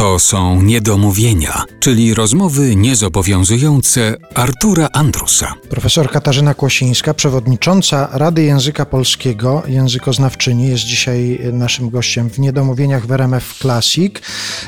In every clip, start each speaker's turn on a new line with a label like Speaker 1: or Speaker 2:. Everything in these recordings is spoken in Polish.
Speaker 1: To są niedomówienia, czyli rozmowy niezobowiązujące Artura Andrusa.
Speaker 2: Profesor Katarzyna Kłosińska, przewodnicząca Rady Języka Polskiego, językoznawczyni, jest dzisiaj naszym gościem w Niedomówieniach w RMF Classic.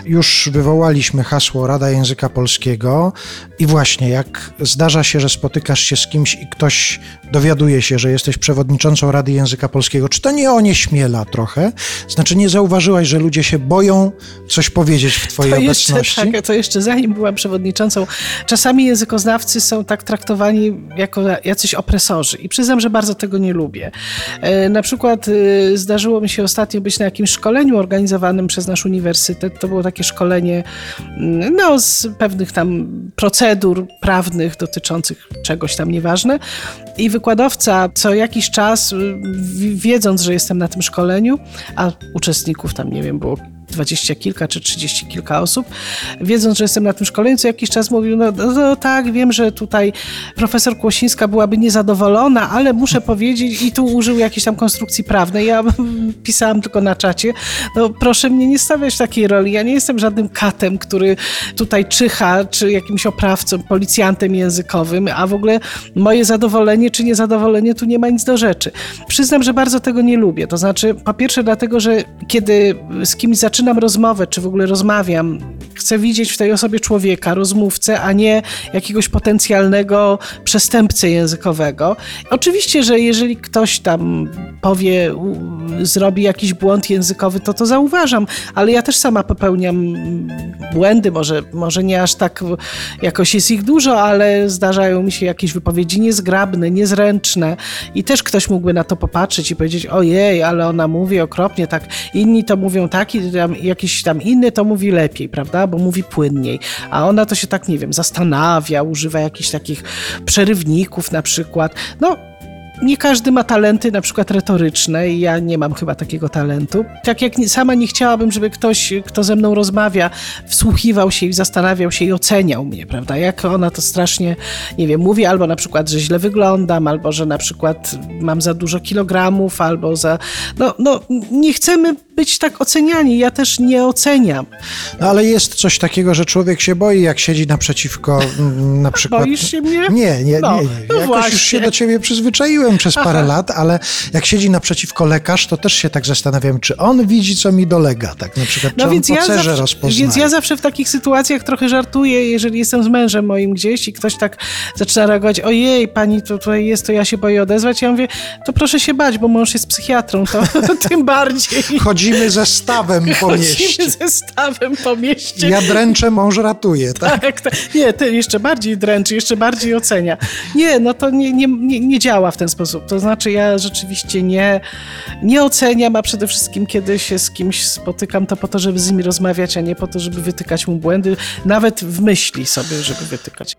Speaker 2: Już wywołaliśmy hasło Rada Języka Polskiego i właśnie jak zdarza się, że spotykasz się z kimś i ktoś dowiaduje się, że jesteś przewodniczącą Rady Języka Polskiego, czy to nie onieśmiela trochę? Znaczy nie zauważyłaś, że ludzie się boją coś powiedzieć w twojej
Speaker 3: to
Speaker 2: obecności?
Speaker 3: Jeszcze, tak, to jeszcze zanim byłam przewodniczącą, czasami językoznawcy są tak traktowani jako jacyś opresorzy i przyznam, że bardzo tego nie lubię. E, na przykład e, zdarzyło mi się ostatnio być na jakimś szkoleniu organizowanym przez nasz uniwersytet. To było takie szkolenie mm, no, z pewnych tam procedur prawnych dotyczących czegoś tam nieważne i wykładowca co jakiś czas, y, wiedząc, że jestem na tym szkoleniu, a uczestników tam, nie wiem, było dwadzieścia kilka czy trzydzieści kilka osób, wiedząc, że jestem na tym szkoleniu, co jakiś czas mówił, no, no, no, tak, wiem, że tutaj profesor Kłosińska byłaby niezadowolona, ale muszę powiedzieć, i tu użył jakiejś tam konstrukcji prawnej, ja pisałam tylko na czacie, no proszę mnie nie stawiać w takiej roli, ja nie jestem żadnym katem, który tutaj czyha, czy jakimś oprawcą, policjantem językowym, a w ogóle moje zadowolenie czy niezadowolenie tu nie ma nic do rzeczy. Przyznam, że bardzo tego nie lubię, to znaczy po pierwsze dlatego, że kiedy z kimś zaczynam zaczynam rozmowę, czy w ogóle rozmawiam, chcę widzieć w tej osobie człowieka, rozmówcę, a nie jakiegoś potencjalnego przestępcę językowego. Oczywiście, że jeżeli ktoś tam powie, zrobi jakiś błąd językowy, to to zauważam, ale ja też sama popełniam błędy, może, może nie aż tak jakoś jest ich dużo, ale zdarzają mi się jakieś wypowiedzi niezgrabne, niezręczne i też ktoś mógłby na to popatrzeć i powiedzieć, ojej, ale ona mówi okropnie, tak, inni to mówią tak i tam, jakiś tam inny to mówi lepiej, prawda, bo mówi płynniej, a ona to się tak, nie wiem, zastanawia, używa jakichś takich przerywników na przykład, no nie każdy ma talenty na przykład retoryczne i ja nie mam chyba takiego talentu. Tak jak sama nie chciałabym, żeby ktoś, kto ze mną rozmawia, wsłuchiwał się i zastanawiał się i oceniał mnie, prawda? Jak ona to strasznie, nie wiem, mówi albo na przykład, że źle wyglądam, albo że na przykład mam za dużo kilogramów, albo za... No, no nie chcemy być tak oceniani. Ja też nie oceniam.
Speaker 2: No ale jest coś takiego, że człowiek się boi, jak siedzi naprzeciwko na przykład...
Speaker 3: Boisz się mnie?
Speaker 2: Nie, nie, no, nie. nie. No Jakoś właśnie. już się do ciebie przyzwyczaiłem przez parę Aha. lat, ale jak siedzi naprzeciwko lekarz, to też się tak zastanawiam, czy on widzi, co mi dolega, tak na przykład, no czy więc on ja zawsze,
Speaker 3: Więc ja zawsze w takich sytuacjach trochę żartuję, jeżeli jestem z mężem moim gdzieś i ktoś tak zaczyna reagować, ojej, pani to tutaj jest, to ja się boję odezwać. Ja mówię, to proszę się bać, bo mąż jest psychiatrą, to tym bardziej.
Speaker 2: Chodzimy ze stawem po mieście.
Speaker 3: Chodzimy po mieście.
Speaker 2: Ja dręczę, mąż ratuje, tak?
Speaker 3: tak, tak. Nie, ty jeszcze bardziej dręczy, jeszcze bardziej ocenia. Nie, no to nie, nie, nie, nie działa w ten sposób sposób. To znaczy, ja rzeczywiście nie, nie oceniam, a przede wszystkim, kiedy się z kimś spotykam, to po to, żeby z nimi rozmawiać, a nie po to, żeby wytykać mu błędy, nawet w myśli sobie, żeby wytykać.